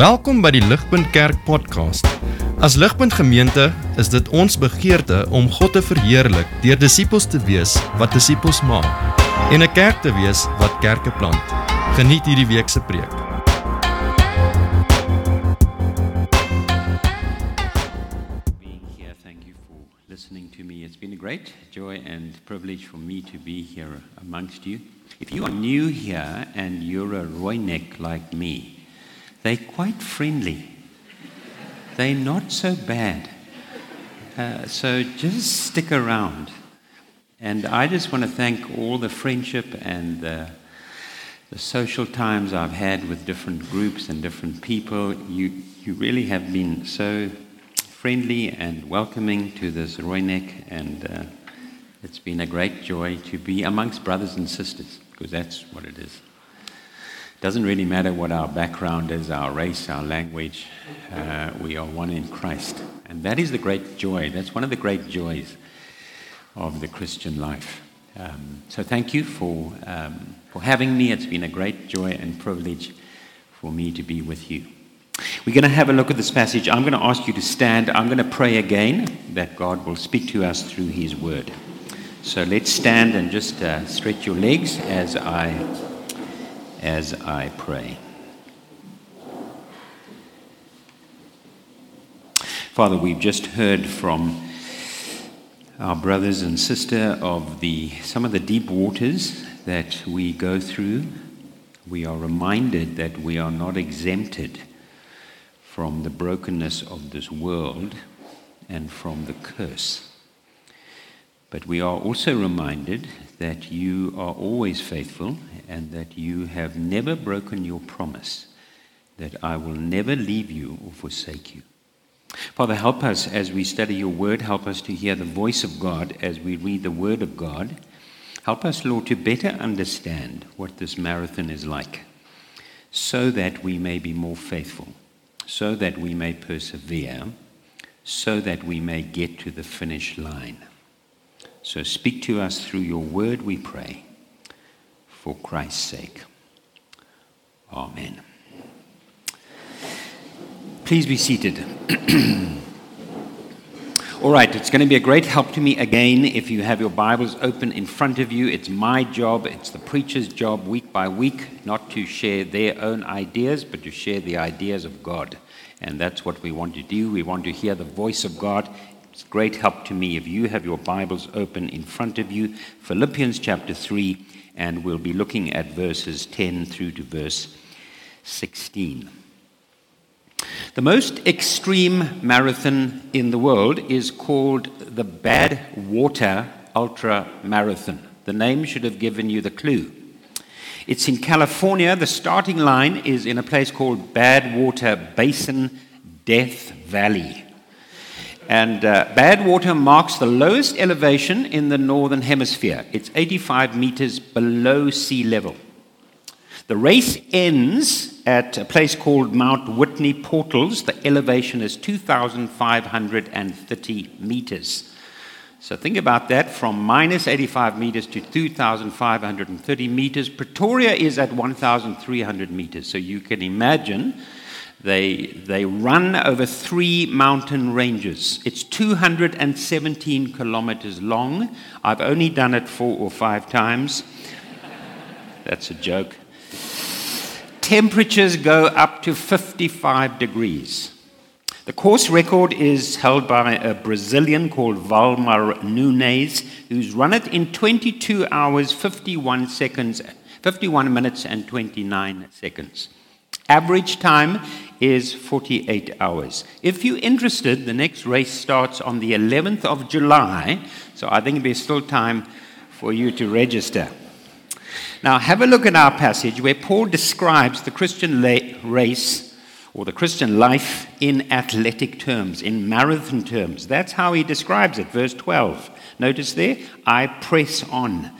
Welkom by die Ligpunt Kerk podcast. As Ligpunt Gemeente is dit ons begeerte om God te verheerlik deur disippels te wees wat disippels maak en 'n kerk te wees wat kerke plant. Geniet hierdie week se preek. being here. Thank you for listening to me. It's been a great joy and privilege for me to be here amongst you. If you are new here and you're a Royneck like me, they're quite friendly. They're not so bad. Uh, so just stick around. And I just want to thank all the friendship and the, the social times I've had with different groups and different people. You, you really have been so friendly and welcoming to this rooinek, and uh, it's been a great joy to be amongst brothers and sisters, because that's what it is. Doesn't really matter what our background is, our race, our language, uh, we are one in Christ. And that is the great joy. That's one of the great joys of the Christian life. Um, so thank you for, um, for having me. It's been a great joy and privilege for me to be with you. We're going to have a look at this passage. I'm going to ask you to stand. I'm going to pray again that God will speak to us through His Word. So let's stand and just uh, stretch your legs as I as I pray. Father, we've just heard from our brothers and sister of the some of the deep waters that we go through. We are reminded that we are not exempted from the brokenness of this world and from the curse. But we are also reminded that you are always faithful and that you have never broken your promise that I will never leave you or forsake you. Father, help us as we study your word. Help us to hear the voice of God as we read the word of God. Help us, Lord, to better understand what this marathon is like so that we may be more faithful, so that we may persevere, so that we may get to the finish line. So speak to us through your word, we pray, for Christ's sake. Amen. Please be seated. All right, it's going to be a great help to me again if you have your Bibles open in front of you. It's my job, it's the preacher's job week by week, not to share their own ideas, but to share the ideas of God. And that's what we want to do. We want to hear the voice of God. It's great help to me if you have your Bibles open in front of you. Philippians chapter 3, and we'll be looking at verses 10 through to verse 16. The most extreme marathon in the world is called the Badwater Ultra Marathon. The name should have given you the clue. It's in California. The starting line is in a place called Badwater Basin, Death Valley. And uh, Badwater marks the lowest elevation in the northern hemisphere. It's 85 meters below sea level. The race ends at a place called Mount Whitney Portals. The elevation is 2,530 meters. So think about that from minus 85 meters to 2,530 meters. Pretoria is at 1,300 meters. So you can imagine they, they run over three mountain ranges. It's 217 kilometers long. I've only done it four or five times. That's a joke temperatures go up to 55 degrees. The course record is held by a Brazilian called Valmir Nunes, who's run it in 22 hours, 51 seconds, 51 minutes, and 29 seconds. Average time is 48 hours. If you're interested, the next race starts on the 11th of July, so I think there's still time for you to register. Now, have a look at our passage where Paul describes the Christian race or the Christian life in athletic terms, in marathon terms. That's how he describes it. Verse 12. Notice there, I press on.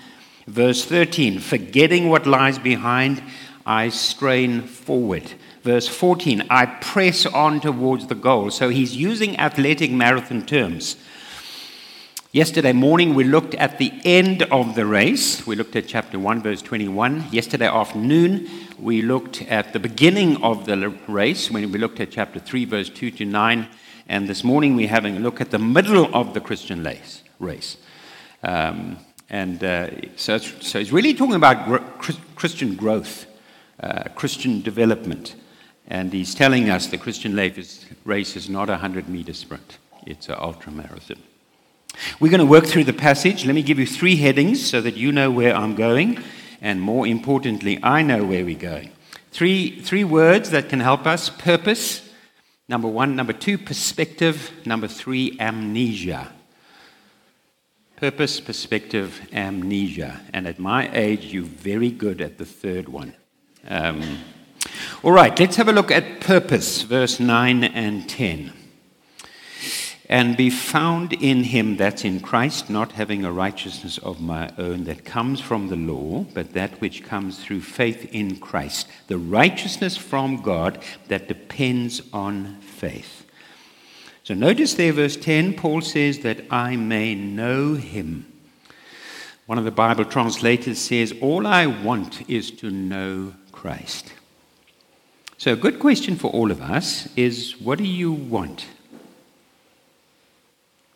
Verse 13, forgetting what lies behind, I strain forward. Verse 14, I press on towards the goal. So he's using athletic marathon terms. Yesterday morning, we looked at the end of the race. We looked at chapter 1, verse 21. Yesterday afternoon, we looked at the beginning of the race when we looked at chapter 3, verse 2 to 9. And this morning, we're having a look at the middle of the Christian race. Um, and uh, so, it's, so it's really talking about Christian growth, uh, Christian development. And he's telling us the Christian race is not a 100 meter sprint, it's an ultra marathon. We're going to work through the passage. Let me give you three headings so that you know where I'm going, and more importantly, I know where we're going. Three, three words that can help us purpose, number one. Number two, perspective. Number three, amnesia. Purpose, perspective, amnesia. And at my age, you're very good at the third one. Um, all right, let's have a look at purpose, verse 9 and 10 and be found in him that's in Christ, not having a righteousness of my own that comes from the law, but that which comes through faith in Christ, the righteousness from God that depends on faith. So notice there, verse 10, Paul says that I may know him. One of the Bible translators says, All I want is to know Christ. So, a good question for all of us is what do you want?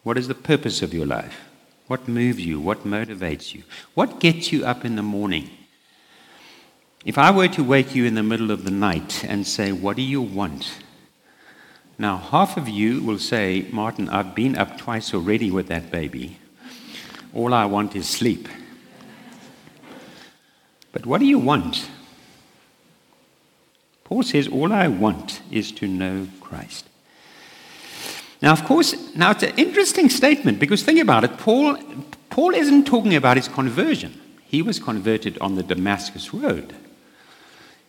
What is the purpose of your life? What moves you? What motivates you? What gets you up in the morning? If I were to wake you in the middle of the night and say, What do you want? Now, half of you will say, Martin, I've been up twice already with that baby. All I want is sleep. But what do you want? Paul says, All I want is to know Christ. Now, of course, now it's an interesting statement because think about it. Paul, Paul isn't talking about his conversion. He was converted on the Damascus Road.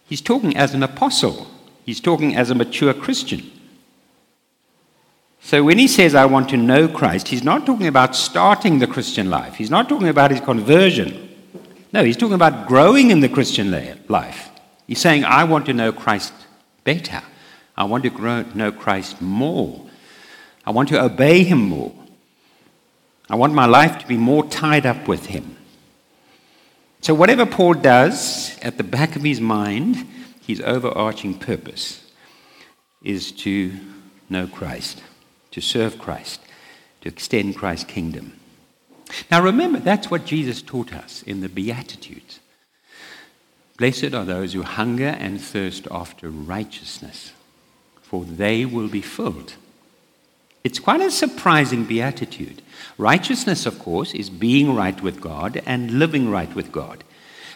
He's talking as an apostle, he's talking as a mature Christian. So when he says, I want to know Christ, he's not talking about starting the Christian life. He's not talking about his conversion. No, he's talking about growing in the Christian life. He's saying, I want to know Christ better. I want to grow, know Christ more. I want to obey him more. I want my life to be more tied up with him. So, whatever Paul does, at the back of his mind, his overarching purpose is to know Christ, to serve Christ, to extend Christ's kingdom. Now, remember, that's what Jesus taught us in the Beatitudes. Blessed are those who hunger and thirst after righteousness, for they will be filled. It's quite a surprising beatitude. Righteousness, of course, is being right with God and living right with God.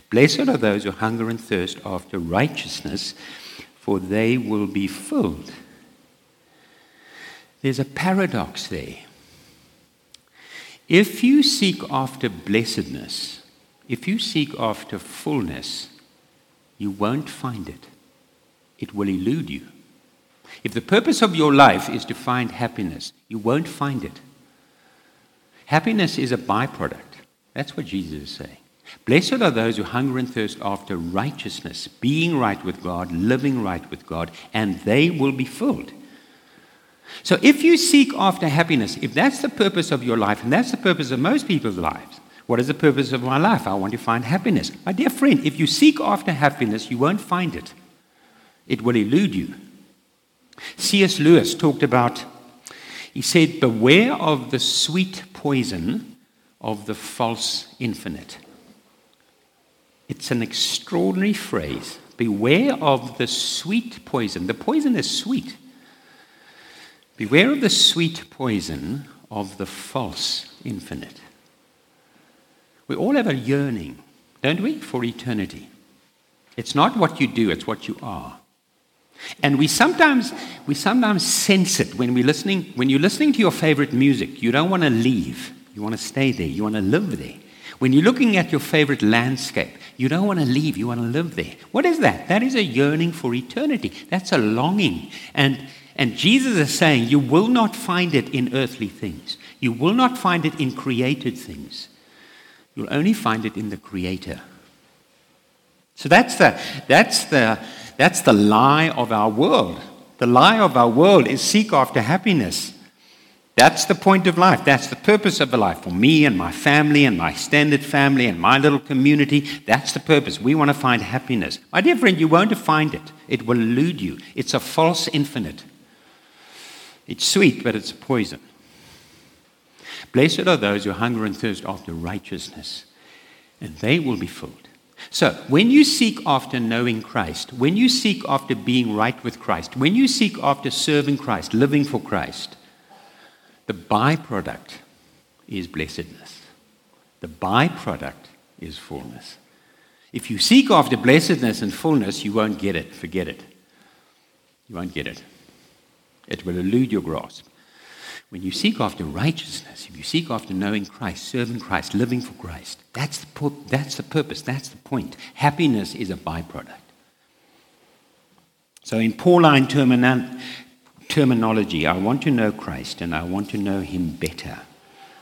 Blessed are those who hunger and thirst after righteousness, for they will be filled. There's a paradox there. If you seek after blessedness, if you seek after fullness, you won't find it. It will elude you. If the purpose of your life is to find happiness, you won't find it. Happiness is a byproduct. That's what Jesus is saying. Blessed are those who hunger and thirst after righteousness, being right with God, living right with God, and they will be filled. So if you seek after happiness, if that's the purpose of your life, and that's the purpose of most people's lives, what is the purpose of my life? I want to find happiness. My dear friend, if you seek after happiness, you won't find it. It will elude you. C.S. Lewis talked about, he said, Beware of the sweet poison of the false infinite. It's an extraordinary phrase. Beware of the sweet poison. The poison is sweet. Beware of the sweet poison of the false infinite. We all have a yearning, don't we, for eternity. It's not what you do, it's what you are. And we sometimes, we sometimes sense it when, we're listening, when you're listening to your favorite music. You don't want to leave. You want to stay there. You want to live there. When you're looking at your favorite landscape, you don't want to leave. You want to live there. What is that? That is a yearning for eternity. That's a longing. And, and Jesus is saying, You will not find it in earthly things, you will not find it in created things. You'll only find it in the Creator. So that's the, that's the, that's the lie of our world. The lie of our world is seek after happiness. That's the point of life. That's the purpose of the life. For me and my family and my extended family and my little community, that's the purpose. We want to find happiness. My dear friend, you won't find it. It will elude you. It's a false infinite. It's sweet, but it's poison. Blessed are those who hunger and thirst after righteousness, and they will be filled. So, when you seek after knowing Christ, when you seek after being right with Christ, when you seek after serving Christ, living for Christ, the byproduct is blessedness. The byproduct is fullness. If you seek after blessedness and fullness, you won't get it. Forget it. You won't get it. It will elude your grasp. When you seek after righteousness, if you seek after knowing Christ, serving Christ, living for Christ, that's the, that's the purpose, that's the point. Happiness is a byproduct. So, in Pauline terminology. I want to know Christ and I want to know him better.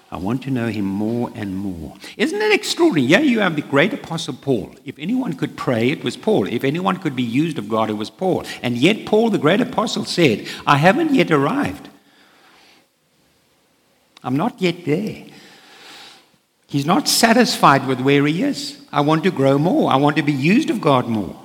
I want to know him more and more. Isn't it extraordinary? Yeah, you have the great apostle Paul. If anyone could pray, it was Paul. If anyone could be used of God, it was Paul. And yet, Paul, the great apostle, said, I haven't yet arrived. I'm not yet there. He's not satisfied with where he is. I want to grow more. I want to be used of God more.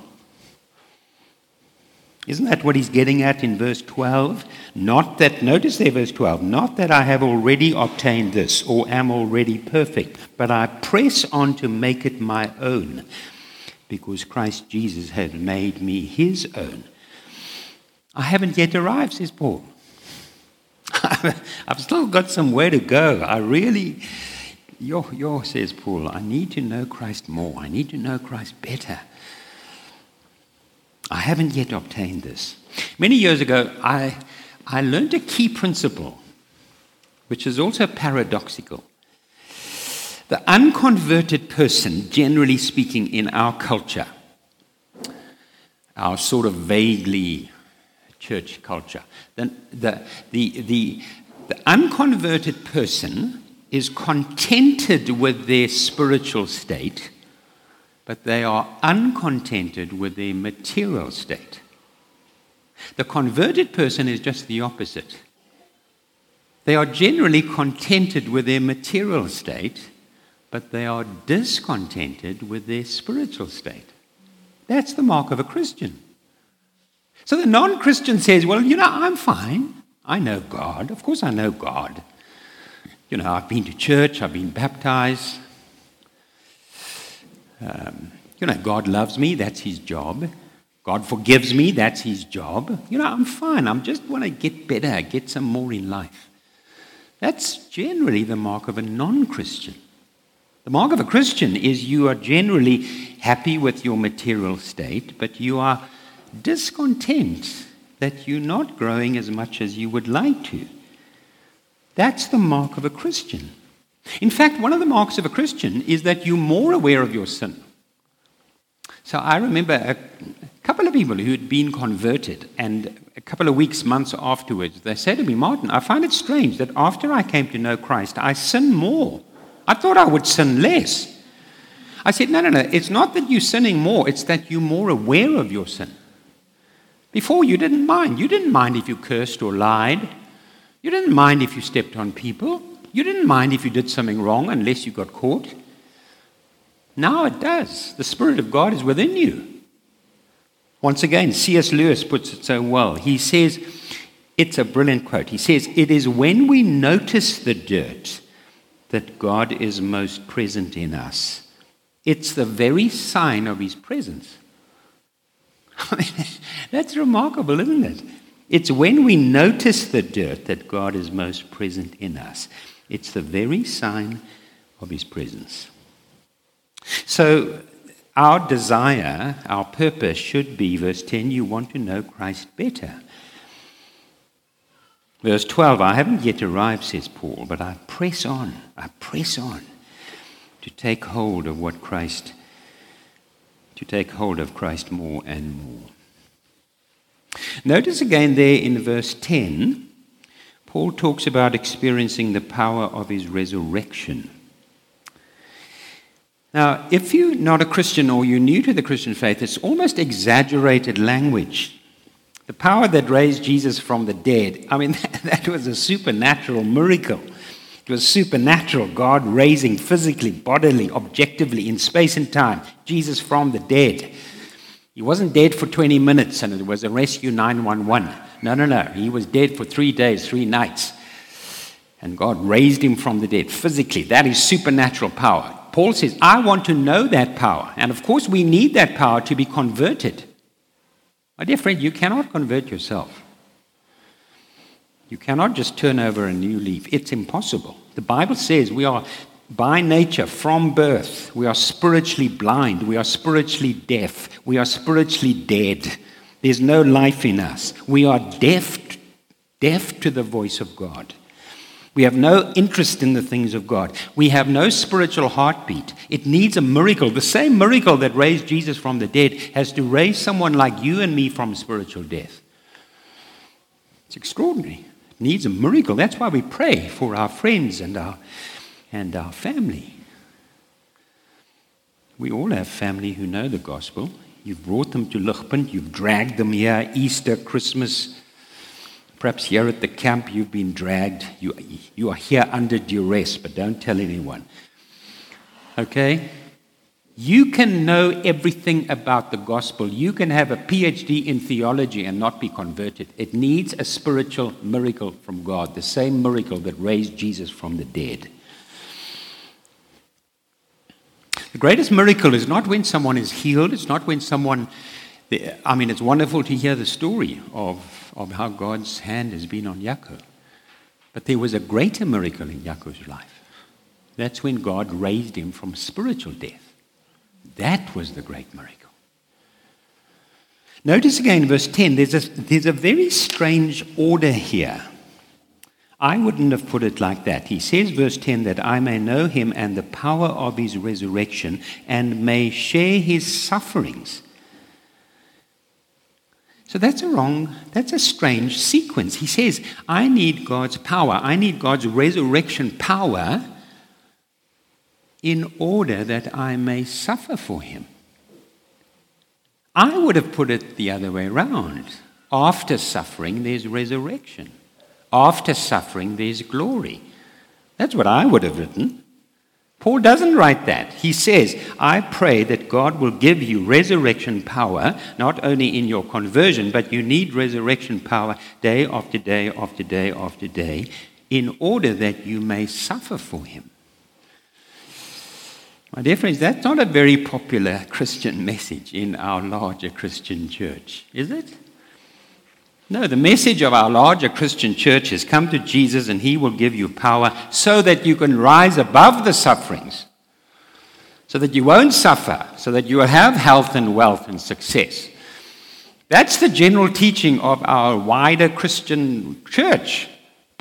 Isn't that what he's getting at in verse 12? Not that, notice there, verse 12, not that I have already obtained this or am already perfect, but I press on to make it my own because Christ Jesus has made me his own. I haven't yet arrived, says Paul. I've still got some way to go. I really, yo, says Paul, I need to know Christ more. I need to know Christ better. I haven't yet obtained this. Many years ago, I, I learned a key principle, which is also paradoxical. The unconverted person, generally speaking, in our culture, our sort of vaguely church culture, the, the, the, the, the unconverted person is contented with their spiritual state but they are uncontented with their material state. The converted person is just the opposite. They are generally contented with their material state, but they are discontented with their spiritual state. That's the mark of a Christian. So the non Christian says, Well, you know, I'm fine. I know God. Of course, I know God. You know, I've been to church, I've been baptized, um, you know, God loves me, that's his job. God forgives me, that's his job. You know, I'm fine. I'm just want to get better, get some more in life. That's generally the mark of a non Christian. The mark of a Christian is you are generally happy with your material state, but you are discontent that you're not growing as much as you would like to. That's the mark of a Christian. In fact, one of the marks of a Christian is that you're more aware of your sin. So I remember a couple of people who had been converted, and a couple of weeks, months afterwards, they said to me, Martin, I find it strange that after I came to know Christ, I sin more. I thought I would sin less. I said, No, no, no. It's not that you're sinning more, it's that you're more aware of your sin. Before, you didn't mind. You didn't mind if you cursed or lied. You didn't mind if you stepped on people. You didn't mind if you did something wrong unless you got caught. Now it does. The Spirit of God is within you. Once again, C.S. Lewis puts it so well. He says, it's a brilliant quote. He says, It is when we notice the dirt that God is most present in us. It's the very sign of His presence. That's remarkable, isn't it? It's when we notice the dirt that God is most present in us. It's the very sign of his presence. So, our desire, our purpose should be, verse 10, you want to know Christ better. Verse 12, I haven't yet arrived, says Paul, but I press on, I press on to take hold of what Christ, to take hold of Christ more and more. Notice again there in verse 10 Paul talks about experiencing the power of his resurrection. Now, if you're not a Christian or you're new to the Christian faith, it's almost exaggerated language. The The power that raised Jesus from the dead, I mean, that was a supernatural miracle. It was supernatural, God raising physically, bodily, objectively, in space and time, Jesus from the dead. He wasn't dead for 20 minutes and it was a rescue 911. No, no, no. He was dead for three days, three nights. And God raised him from the dead physically. That is supernatural power. Paul says, I want to know that power. And of course, we need that power to be converted. My dear friend, you cannot convert yourself. You cannot just turn over a new leaf. It's impossible. The Bible says we are, by nature, from birth, we are spiritually blind, we are spiritually deaf, we are spiritually dead. There's no life in us. We are deaf, deaf to the voice of God. We have no interest in the things of God. We have no spiritual heartbeat. It needs a miracle. The same miracle that raised Jesus from the dead has to raise someone like you and me from spiritual death. It's extraordinary needs a miracle. That's why we pray for our friends and our, and our family. We all have family who know the gospel. You've brought them to Ligpunt, you've dragged them here, Easter, Christmas. Perhaps here at the camp you've been dragged. You, you are here under duress, but don't tell anyone. Okay? You can know everything about the gospel. You can have a PhD in theology and not be converted. It needs a spiritual miracle from God, the same miracle that raised Jesus from the dead. The greatest miracle is not when someone is healed, it's not when someone, I mean, it's wonderful to hear the story of, of how God's hand has been on Yaakov. But there was a greater miracle in Yaakov's life. That's when God raised him from spiritual death. That was the great miracle. Notice again, verse 10, there's a, there's a very strange order here. I wouldn't have put it like that. He says, verse 10, that I may know him and the power of his resurrection and may share his sufferings. So that's a wrong, that's a strange sequence. He says, I need God's power, I need God's resurrection power in order that I may suffer for him. I would have put it the other way around. After suffering, there's resurrection. After suffering, there's glory. That's what I would have written. Paul doesn't write that. He says, I pray that God will give you resurrection power, not only in your conversion, but you need resurrection power day after day after day after day in order that you may suffer for him. My dear friends, that's not a very popular Christian message in our larger Christian church, is it? No, the message of our larger Christian church is come to Jesus and he will give you power so that you can rise above the sufferings, so that you won't suffer, so that you will have health and wealth and success. That's the general teaching of our wider Christian church.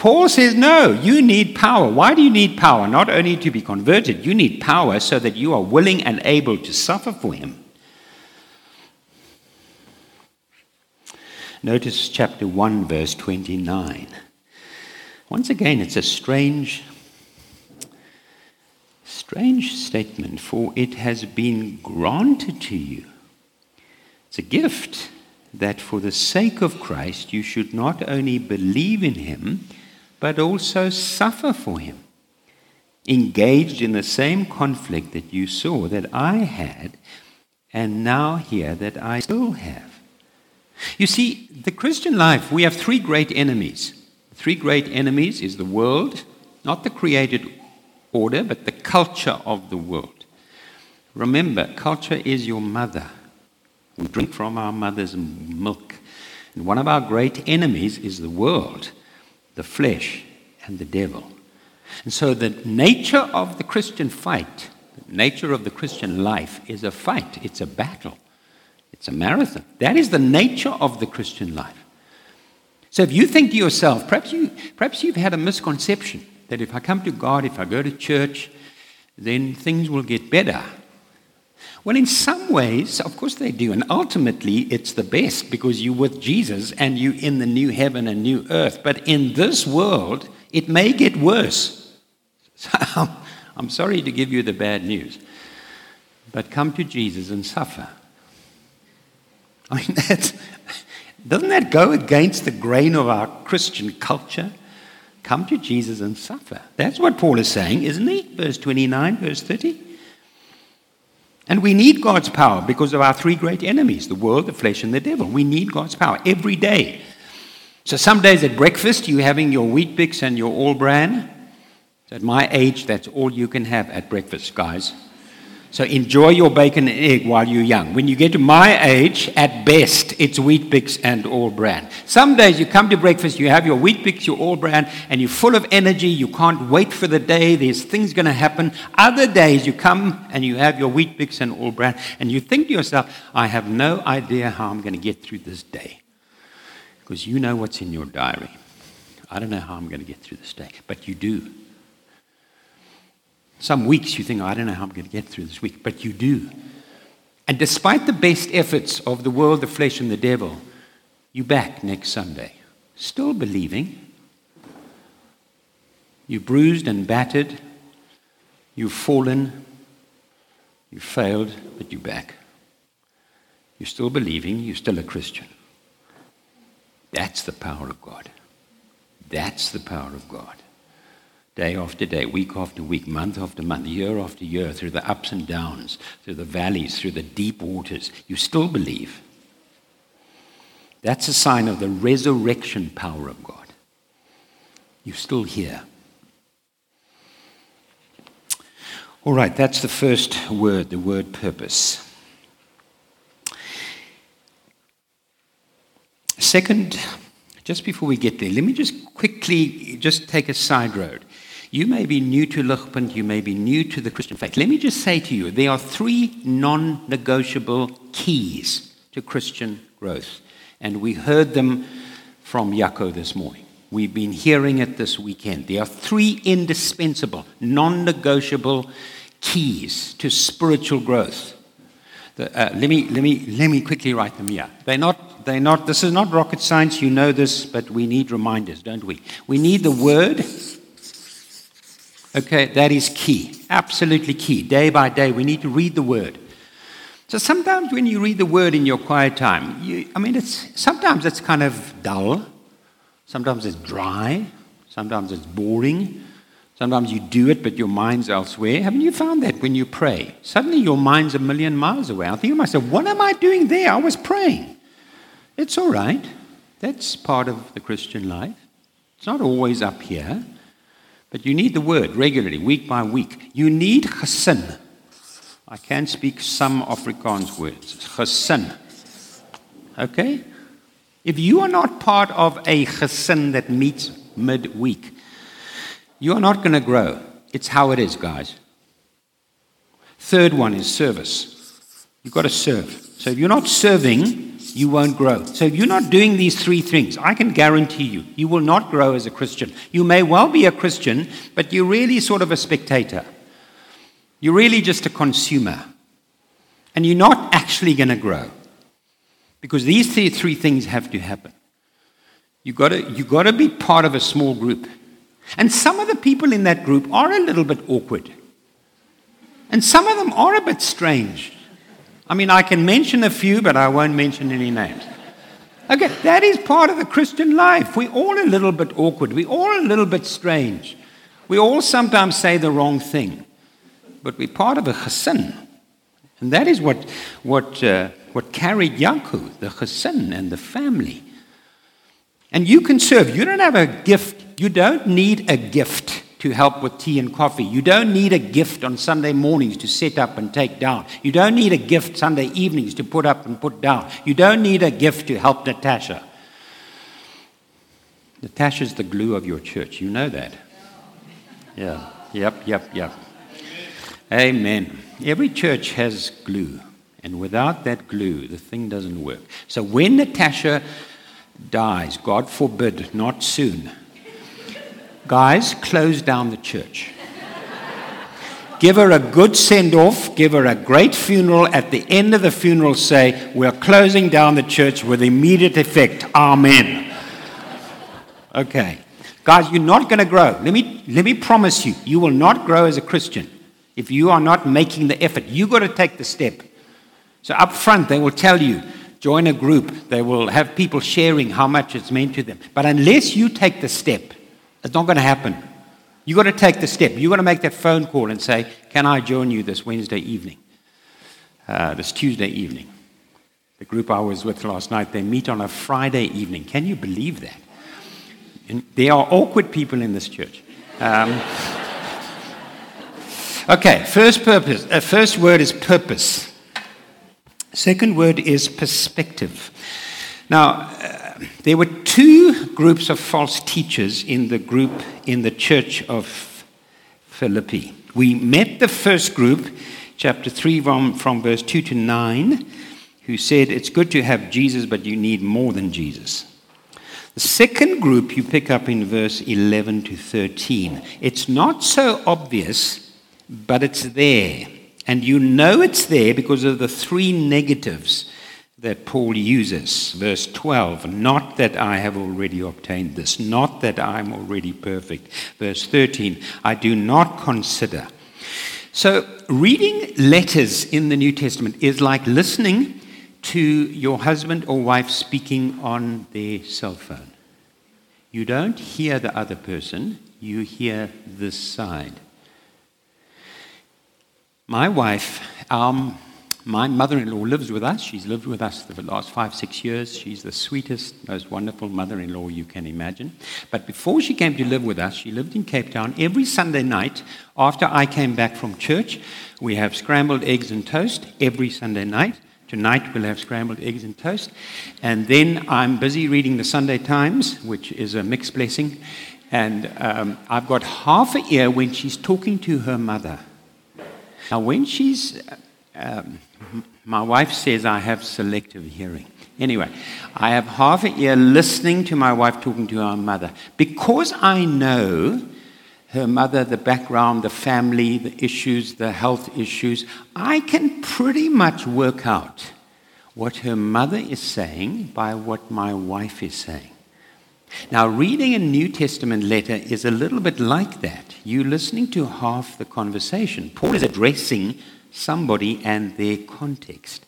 Paul says, no, you need power. Why do you need power? Not only to be converted, you need power so that you are willing and able to suffer for him. Notice chapter 1, verse 29. Once again, it's a strange, strange statement, for it has been granted to you. It's a gift that for the sake of Christ you should not only believe in him, but also suffer for him, engaged in the same conflict that you saw that I had, and now hear that I still have. You see, the Christian life, we have three great enemies. Three great enemies is the world, not the created order, but the culture of the world. Remember, culture is your mother. We drink from our mother's milk. And one of our great enemies is the world the flesh, and the devil. And so the nature of the Christian fight, the nature of the Christian life is a fight, it's a battle, it's a marathon. That is the nature of the Christian life. So if you think to yourself, perhaps, you, perhaps you've had a misconception that if I come to God, if I go to church, then things will get better. Well, in some ways, of course they do. And ultimately, it's the best because you're with Jesus and you're in the new heaven and new earth. But in this world, it may get worse. So I'm sorry to give you the bad news. But come to Jesus and suffer. I mean, that's, Doesn't that go against the grain of our Christian culture? Come to Jesus and suffer. That's what Paul is saying, isn't he? Verse 29, verse 30. And we need God's power because of our three great enemies the world, the flesh, and the devil. We need God's power every day. So some days at breakfast, you're having your Weet-Bix and your all bran. At my age, that's all you can have at breakfast, guys. So enjoy your bacon and egg while you're young. When you get to my age, at best, it's Weet-Bix and all bran. Some days you come to breakfast, you have your Weet-Bix, your all bran, and you're full of energy. You can't wait for the day. There's things going to happen. Other days you come and you have your Weet-Bix and all bran, and you think to yourself, I have no idea how I'm going to get through this day. Because you know what's in your diary. I don't know how I'm going to get through this day, but you do. Some weeks you think, oh, I don't know how I'm going to get through this week, but you do. And despite the best efforts of the world, the flesh, and the devil, you back next Sunday, still believing. You bruised and battered. You've fallen. You failed, but you back. You're still believing. You're still a Christian. That's the power of God. That's the power of God day after day, week after week, month after month, year after year, through the ups and downs, through the valleys, through the deep waters, you still believe. That's a sign of the resurrection power of God. You're still here. All right, that's the first word, the word purpose. Second, just before we get there, let me just quickly just take a side road. You may be new to Ligpunt, you may be new to the Christian faith. Let me just say to you, there are three non negotiable keys to Christian growth. And we heard them from Yako this morning. We've been hearing it this weekend. There are three indispensable, non negotiable keys to spiritual growth. The, uh, let, me, let, me, let me quickly write them here. They're not, they're not, this is not rocket science, you know this, but we need reminders, don't we? We need the Word Okay, that is key. Absolutely key. Day by day, we need to read the word. So sometimes when you read the word in your quiet time, you, I mean, it's, sometimes it's kind of dull. Sometimes it's dry. Sometimes it's boring. Sometimes you do it, but your mind's elsewhere. Haven't you found that when you pray? Suddenly your mind's a million miles away. I think to myself, what am I doing there? I was praying. It's all right. That's part of the Christian life. It's not always up here. But you need the word regularly, week by week. You need gesin. I can speak some Afrikaans words. Gesin. Okay? If you are not part of a gesin that meets midweek, you are not going to grow. It's how it is, guys. Third one is service. You've got to serve. So if you're not serving, you won't grow. So if you're not doing these three things, I can guarantee you, you will not grow as a Christian. You may well be a Christian, but you're really sort of a spectator. You're really just a consumer. And you're not actually going to grow. Because these three, things have to happen. You've got, got to be part of a small group. And some of the people in that group are a little bit awkward. And some of them are a bit strange. I mean, I can mention a few, but I won't mention any names. Okay, that is part of the Christian life. We're all a little bit awkward. We're all a little bit strange. We all sometimes say the wrong thing. But we're part of a gesin. And that is what, what, uh, what carried Yaku, the gesin and the family. And you can serve. You don't have a gift. You don't need a gift to help with tea and coffee. You don't need a gift on Sunday mornings to set up and take down. You don't need a gift Sunday evenings to put up and put down. You don't need a gift to help Natasha. Natasha's the glue of your church. You know that. Yeah. Yep, yep, yep. Amen. Every church has glue. And without that glue, the thing doesn't work. So when Natasha dies, God forbid, not soon, Guys, close down the church. give her a good send off, give her a great funeral. At the end of the funeral, say, We're closing down the church with immediate effect. Amen. Okay. Guys, you're not going to grow. Let me, let me promise you, you will not grow as a Christian if you are not making the effort. You've got to take the step. So, up front, they will tell you join a group, they will have people sharing how much it's meant to them. But unless you take the step, it's not going to happen. You've got to take the step. You've got to make that phone call and say, Can I join you this Wednesday evening? Uh, this Tuesday evening. The group I was with last night, they meet on a Friday evening. Can you believe that? And there are awkward people in this church. Um, okay, first purpose. Uh, first word is purpose. Second word is perspective. Now, uh, there were two groups of false teachers in the group in the church of Philippi. We met the first group, chapter 3, from, from verse 2 to 9, who said, It's good to have Jesus, but you need more than Jesus. The second group you pick up in verse 11 to 13. It's not so obvious, but it's there. And you know it's there because of the three negatives that Paul uses. Verse 12, not that I have already obtained this, not that I'm already perfect. Verse 13, I do not consider. So, reading letters in the New Testament is like listening to your husband or wife speaking on their cell phone. You don't hear the other person, you hear this side. My wife, um, my mother in law lives with us. She's lived with us for the last five, six years. She's the sweetest, most wonderful mother in law you can imagine. But before she came to live with us, she lived in Cape Town. Every Sunday night, after I came back from church, we have scrambled eggs and toast every Sunday night. Tonight we'll have scrambled eggs and toast. And then I'm busy reading the Sunday Times, which is a mixed blessing. And um, I've got half a ear when she's talking to her mother. Now, when she's um, my wife says I have selective hearing. Anyway, I have half an ear listening to my wife talking to her mother. Because I know her mother, the background, the family, the issues, the health issues, I can pretty much work out what her mother is saying by what my wife is saying. Now, reading a New Testament letter is a little bit like that. You're listening to half the conversation. Paul is addressing somebody and their context.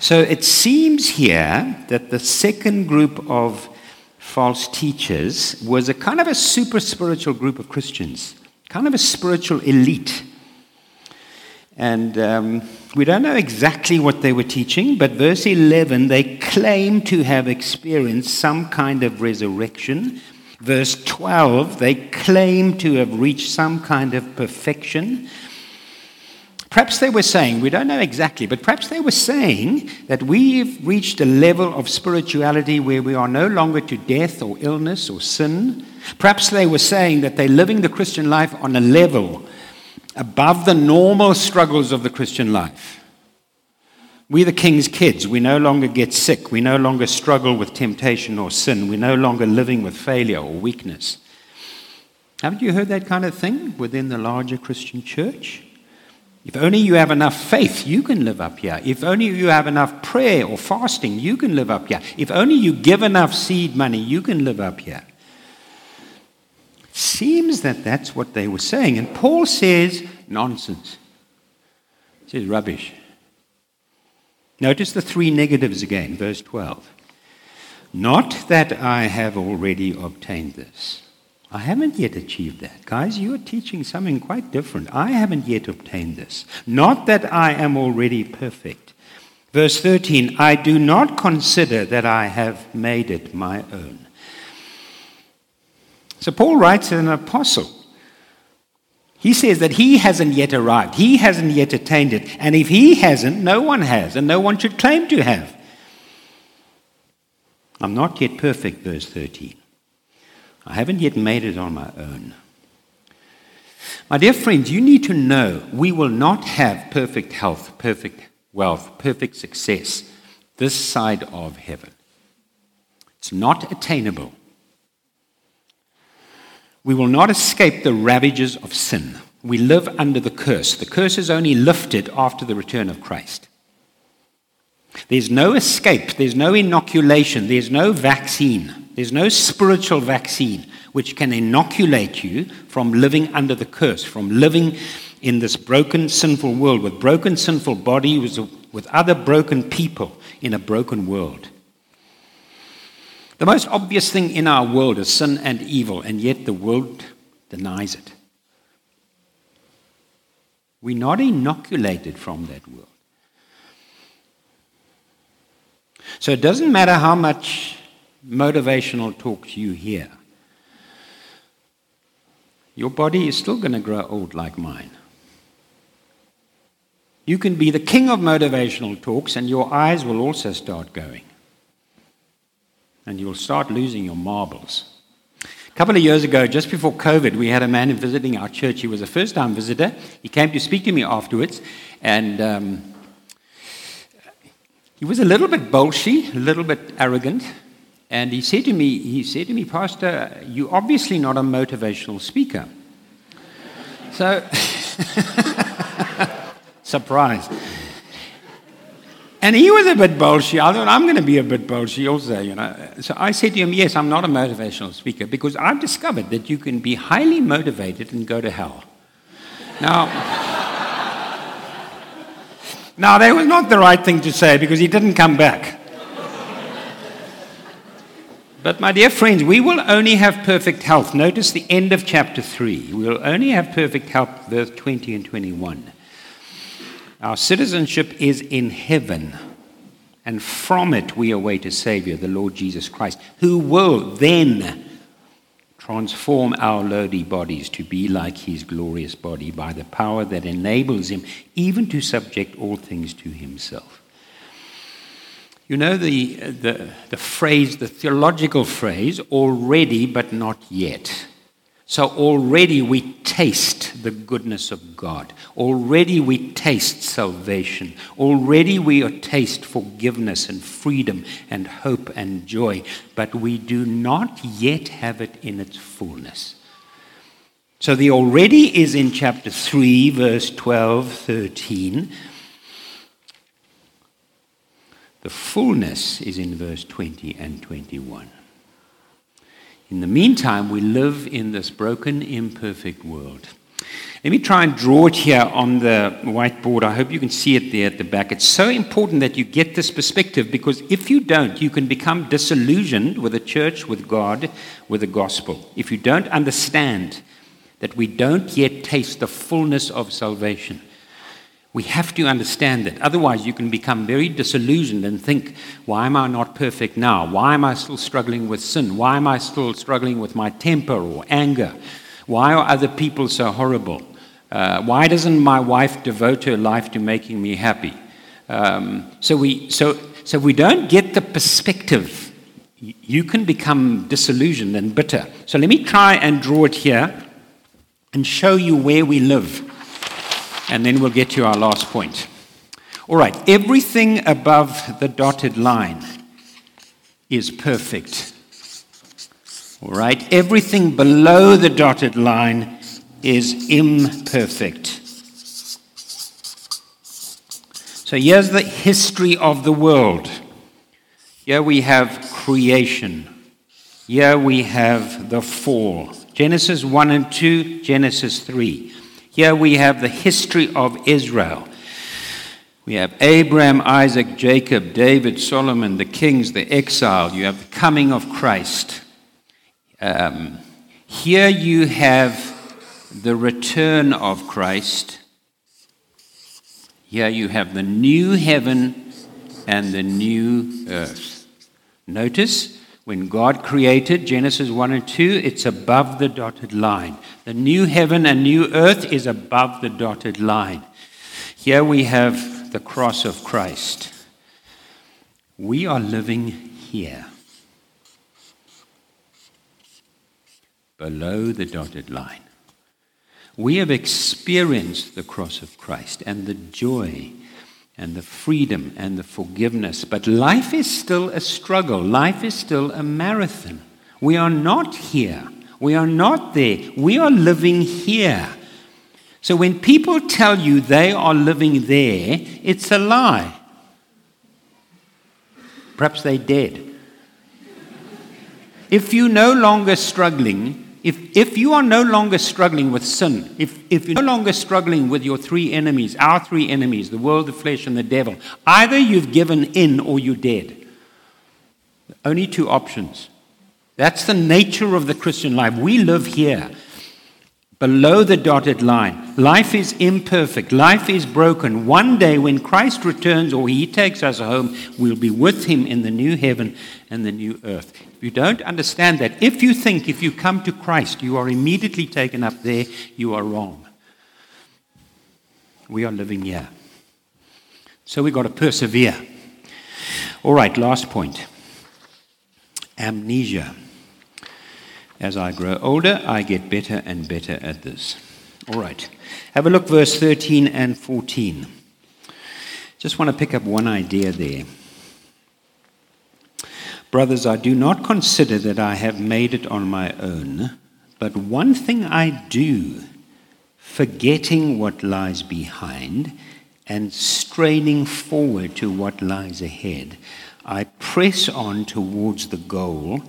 So it seems here that the second group of false teachers was a kind of a super spiritual group of Christians, kind of a spiritual elite. And um, we don't know exactly what they were teaching, but verse 11, they claim to have experienced some kind of resurrection. Verse 12, they claim to have reached some kind of perfection. Perhaps they were saying, we don't know exactly, but perhaps they were saying that we've reached a level of spirituality where we are no longer to death or illness or sin. Perhaps they were saying that they're living the Christian life on a level above the normal struggles of the Christian life. We're the king's kids. We no longer get sick. We no longer struggle with temptation or sin. We're no longer living with failure or weakness. Haven't you heard that kind of thing within the larger Christian church? If only you have enough faith, you can live up here. If only you have enough prayer or fasting, you can live up here. If only you give enough seed money, you can live up here. Seems that that's what they were saying. And Paul says, nonsense. He says, rubbish. Notice the three negatives again, verse 12. Not that I have already obtained this. I haven't yet achieved that. Guys, you are teaching something quite different. I haven't yet obtained this. Not that I am already perfect. Verse 13 I do not consider that I have made it my own. So Paul writes an apostle. He says that he hasn't yet arrived, he hasn't yet attained it. And if he hasn't, no one has, and no one should claim to have. I'm not yet perfect, verse 13. I haven't yet made it on my own. My dear friends, you need to know we will not have perfect health, perfect wealth, perfect success this side of heaven. It's not attainable. We will not escape the ravages of sin. We live under the curse. The curse is only lifted after the return of Christ. There's no escape, there's no inoculation, there's no vaccine. There's no spiritual vaccine which can inoculate you from living under the curse, from living in this broken, sinful world with broken, sinful bodies, with other broken people in a broken world. The most obvious thing in our world is sin and evil, and yet the world denies it. We're not inoculated from that world. So it doesn't matter how much motivational talk you hear, your body is still going to grow old like mine. You can be the king of motivational talks, and your eyes will also start going. And you'll start losing your marbles. A couple of years ago, just before COVID, we had a man visiting our church. He was a first time visitor. He came to speak to me afterwards, and um, he was a little bit bolshy, a little bit arrogant. And he said to me, he said to me, Pastor, you're obviously not a motivational speaker. So Surprise. And he was a bit bolshy. I thought, I'm going to be a bit bolshy also, you know. So I said to him, Yes, I'm not a motivational speaker because I've discovered that you can be highly motivated and go to hell. Now, now that was not the right thing to say because he didn't come back. But, my dear friends, we will only have perfect health. Notice the end of chapter 3. We will only have perfect health, verse 20 and 21. Our citizenship is in heaven, and from it we await a Savior, the Lord Jesus Christ, who will then transform our lowly bodies to be like his glorious body by the power that enables him even to subject all things to himself. You know the, the, the phrase, the theological phrase, already but not yet. So already we taste the goodness of God. Already we taste salvation. Already we taste forgiveness and freedom and hope and joy. But we do not yet have it in its fullness. So the already is in chapter 3, verse 12, 13. The fullness is in verse 20 and 21. In the meantime, we live in this broken, imperfect world. Let me try and draw it here on the whiteboard. I hope you can see it there at the back. It's so important that you get this perspective because if you don't, you can become disillusioned with the church, with God, with the gospel. If you don't understand that we don't yet taste the fullness of salvation, we have to understand that. Otherwise, you can become very disillusioned and think, why am I not perfect now? Why am I still struggling with sin? Why am I still struggling with my temper or anger? Why are other people so horrible? Uh, why doesn't my wife devote her life to making me happy? Um, so, we, so, so we don't get the perspective. You can become disillusioned and bitter. So let me try and draw it here and show you where we live and then we'll get to our last point. All right, everything above the dotted line is perfect. All right, everything below the dotted line is imperfect. So here's the history of the world. Here we have creation. Here we have the fall. Genesis 1 and 2, Genesis 3. Here we have the history of Israel. We have Abraham, Isaac, Jacob, David, Solomon, the kings, the exile. You have the coming of Christ. Um, here you have the return of Christ. Here you have the new heaven and the new earth. Notice when God created, Genesis 1 and 2, it's above the dotted line. The new heaven and new earth is above the dotted line. Here we have the cross of Christ. We are living here, below the dotted line. We have experienced the cross of Christ and the joy and the freedom and the forgiveness. But life is still a struggle, life is still a marathon. We are not here, we are not there, we are living here. So when people tell you they are living there, it's a lie. Perhaps they're dead. If you're no longer struggling, If, if you are no longer struggling with sin, if, if you're no longer struggling with your three enemies, our three enemies, the world, the flesh, and the devil, either you've given in or you're dead. Only two options. That's the nature of the Christian life. We live here below the dotted line. Life is imperfect, life is broken. One day, when Christ returns or he takes us home, we'll be with him in the new heaven and the new earth. If you don't understand that, if you think if you come to Christ, you are immediately taken up there, you are wrong. We are living here. So we've got to persevere. All right, last point amnesia. As I grow older, I get better and better at this. All right. Have a look, verse 13 and 14. Just want to pick up one idea there. Brothers, I do not consider that I have made it on my own, but one thing I do, forgetting what lies behind and straining forward to what lies ahead, I press on towards the goal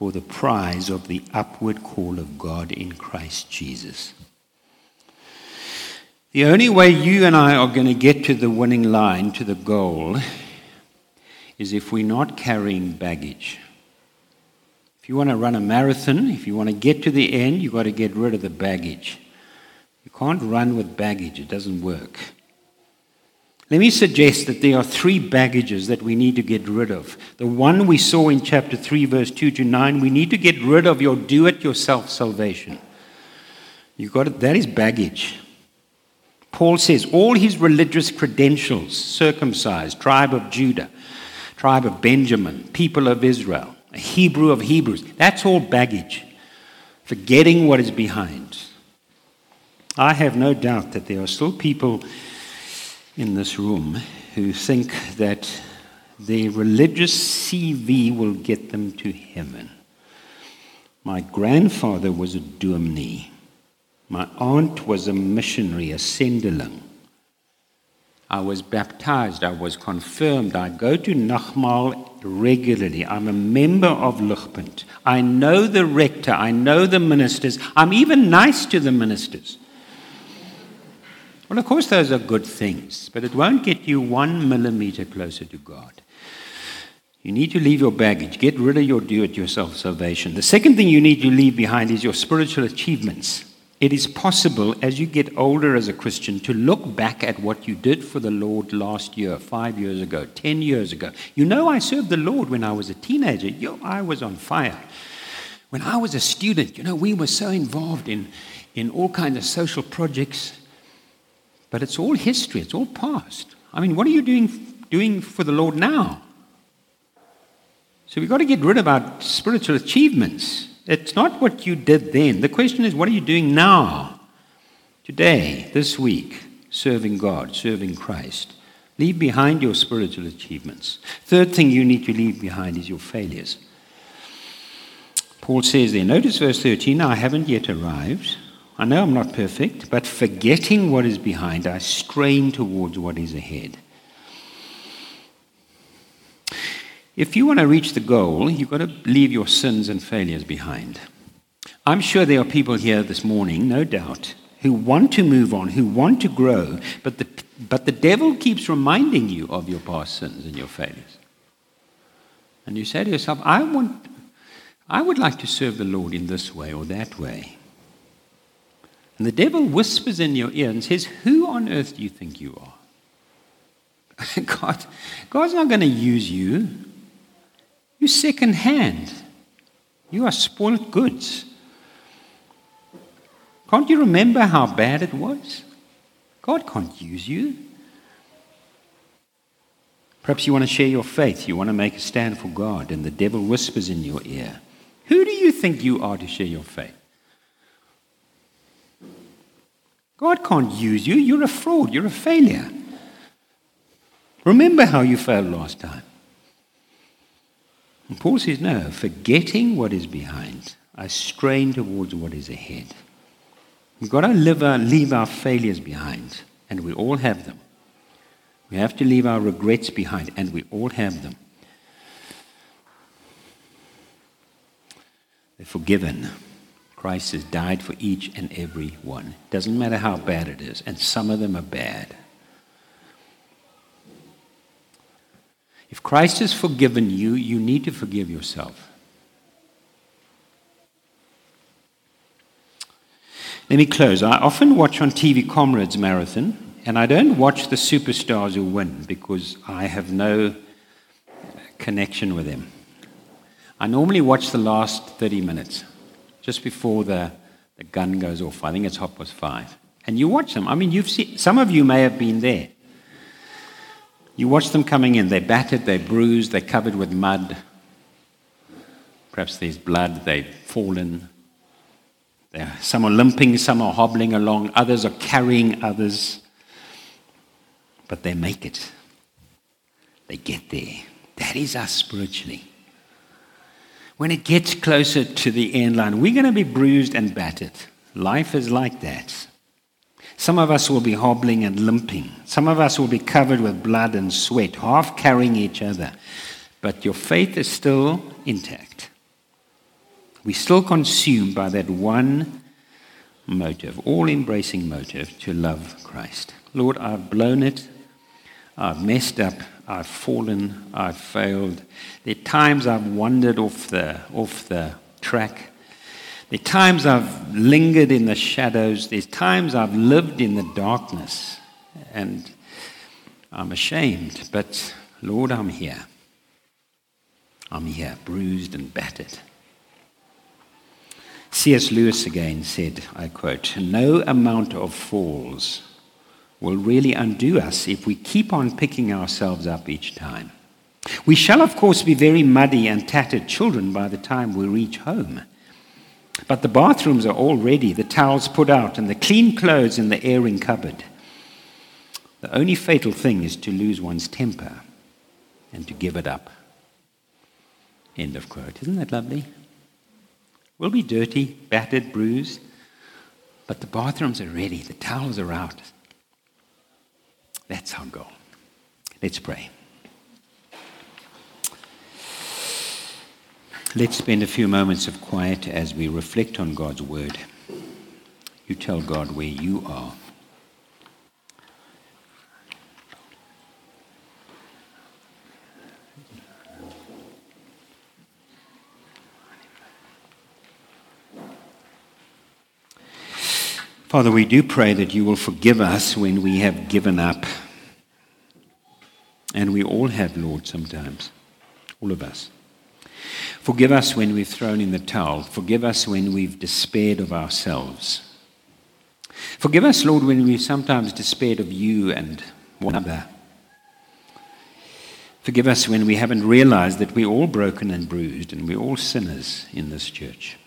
for the prize of the upward call of God in Christ Jesus. The only way you and I are going to get to the winning line, to the goal, is if we're not carrying baggage. If you want to run a marathon, if you want to get to the end, you've got to get rid of the baggage. You can't run with baggage, it doesn't work. Let me suggest that there are three baggages that we need to get rid of. The one we saw in chapter 3, verse 2 to 9, we need to get rid of your do it yourself salvation. You got it, that is baggage. Paul says all his religious credentials circumcised, tribe of Judah, tribe of Benjamin, people of Israel, a Hebrew of Hebrews that's all baggage. Forgetting what is behind. I have no doubt that there are still people in this room who think that their religious CV will get them to heaven. My grandfather was a dominee. My aunt was a missionary, a sendeling. I was baptized, I was confirmed. I go to Nagmaal regularly. I'm a member of Ligpunt. I know the rector, I know the ministers. I'm even nice to the ministers. Well, of course, those are good things, but it won't get you one millimeter closer to God. You need to leave your baggage. Get rid of your do it yourself salvation. The second thing you need to leave behind is your spiritual achievements. It is possible as you get older as a Christian to look back at what you did for the Lord last year, five years ago, ten years ago. You know, I served the Lord when I was a teenager. Yo, I was on fire. When I was a student, you know, we were so involved in, in all kinds of social projects. But it's all history, it's all past. I mean, what are you doing, doing for the Lord now? So we've got to get rid of our spiritual achievements. It's not what you did then. The question is, what are you doing now? Today, this week, serving God, serving Christ. Leave behind your spiritual achievements. Third thing you need to leave behind is your failures. Paul says there, notice verse 13, I haven't yet arrived. I know I'm not perfect, but forgetting what is behind, I strain towards what is ahead. If you want to reach the goal, you've got to leave your sins and failures behind. I'm sure there are people here this morning, no doubt, who want to move on, who want to grow, but the, but the devil keeps reminding you of your past sins and your failures. And you say to yourself, I, want, I would like to serve the Lord in this way or that way. And the devil whispers in your ear and says, Who on earth do you think you are? God, God's not going to use you. You're second hand. You are spoiled goods. Can't you remember how bad it was? God can't use you. Perhaps you want to share your faith. You want to make a stand for God, and the devil whispers in your ear. Who do you think you are to share your faith? God can't use you. You're a fraud. You're a failure. Remember how you failed last time. And Paul says, No, forgetting what is behind, I strain towards what is ahead. We've got to live our, leave our failures behind, and we all have them. We have to leave our regrets behind, and we all have them. They're forgiven. Christ has died for each and every one. Doesn't matter how bad it is, and some of them are bad. If Christ has forgiven you, you need to forgive yourself. Let me close. I often watch on TV Comrades Marathon, and I don't watch the superstars who win because I have no connection with them. I normally watch the last 30 minutes, just before the, the gun goes off. I think it's half past five. And you watch them. I mean, you've seen, some of you may have been there. You watch them coming in. They're battered, they're bruised, they're covered with mud. Perhaps there's blood, they've fallen. They're, some are limping, some are hobbling along, others are carrying others. But they make it. They get there. That is us spiritually. When it gets closer to the end line, we're going to be bruised and battered. Life is like that. Some of us will be hobbling and limping. Some of us will be covered with blood and sweat, half carrying each other. But your faith is still intact. We're still consumed by that one motive, all embracing motive to love Christ. Lord, I've blown it. I've messed up. I've fallen. I've failed. There are times I've wandered off the, off the track. There are times I've lingered in the shadows. There's times I've lived in the darkness. And I'm ashamed. But Lord, I'm here. I'm here, bruised and battered. C.S. Lewis again said, I quote, No amount of falls will really undo us if we keep on picking ourselves up each time. We shall, of course, be very muddy and tattered children by the time we reach home. But the bathrooms are all ready, the towels put out, and the clean clothes in the airing cupboard. The only fatal thing is to lose one's temper and to give it up. End of quote. Isn't that lovely? We'll be dirty, battered, bruised, but the bathrooms are ready, the towels are out. That's our goal. Let's pray. Let's spend a few moments of quiet as we reflect on God's word. You tell God where you are. Father, we do pray that you will forgive us when we have given up. And we all have, Lord, sometimes. All of us. Forgive us when we've thrown in the towel. Forgive us when we've despaired of ourselves. Forgive us, Lord, when we've sometimes despaired of you and one another. Forgive us when we haven't realized that we're all broken and bruised and we're all sinners in this church.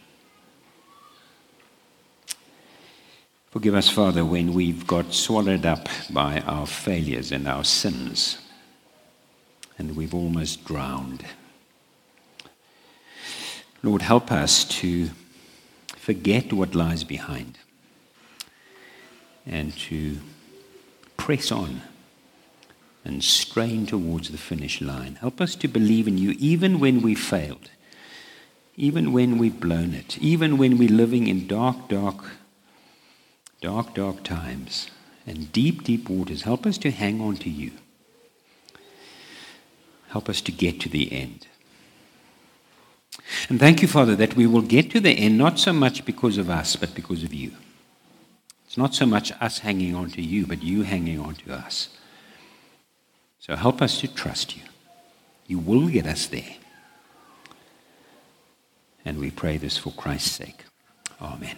Forgive us, Father, when we've got swallowed up by our failures and our sins and we've almost drowned. Lord, help us to forget what lies behind and to press on and strain towards the finish line. Help us to believe in you even when we failed, even when we've blown it, even when we're living in dark, dark, dark, dark times and deep, deep waters. Help us to hang on to you. Help us to get to the end. And thank you, Father, that we will get to the end not so much because of us, but because of you. It's not so much us hanging on to you, but you hanging on to us. So help us to trust you. You will get us there. And we pray this for Christ's sake. Amen.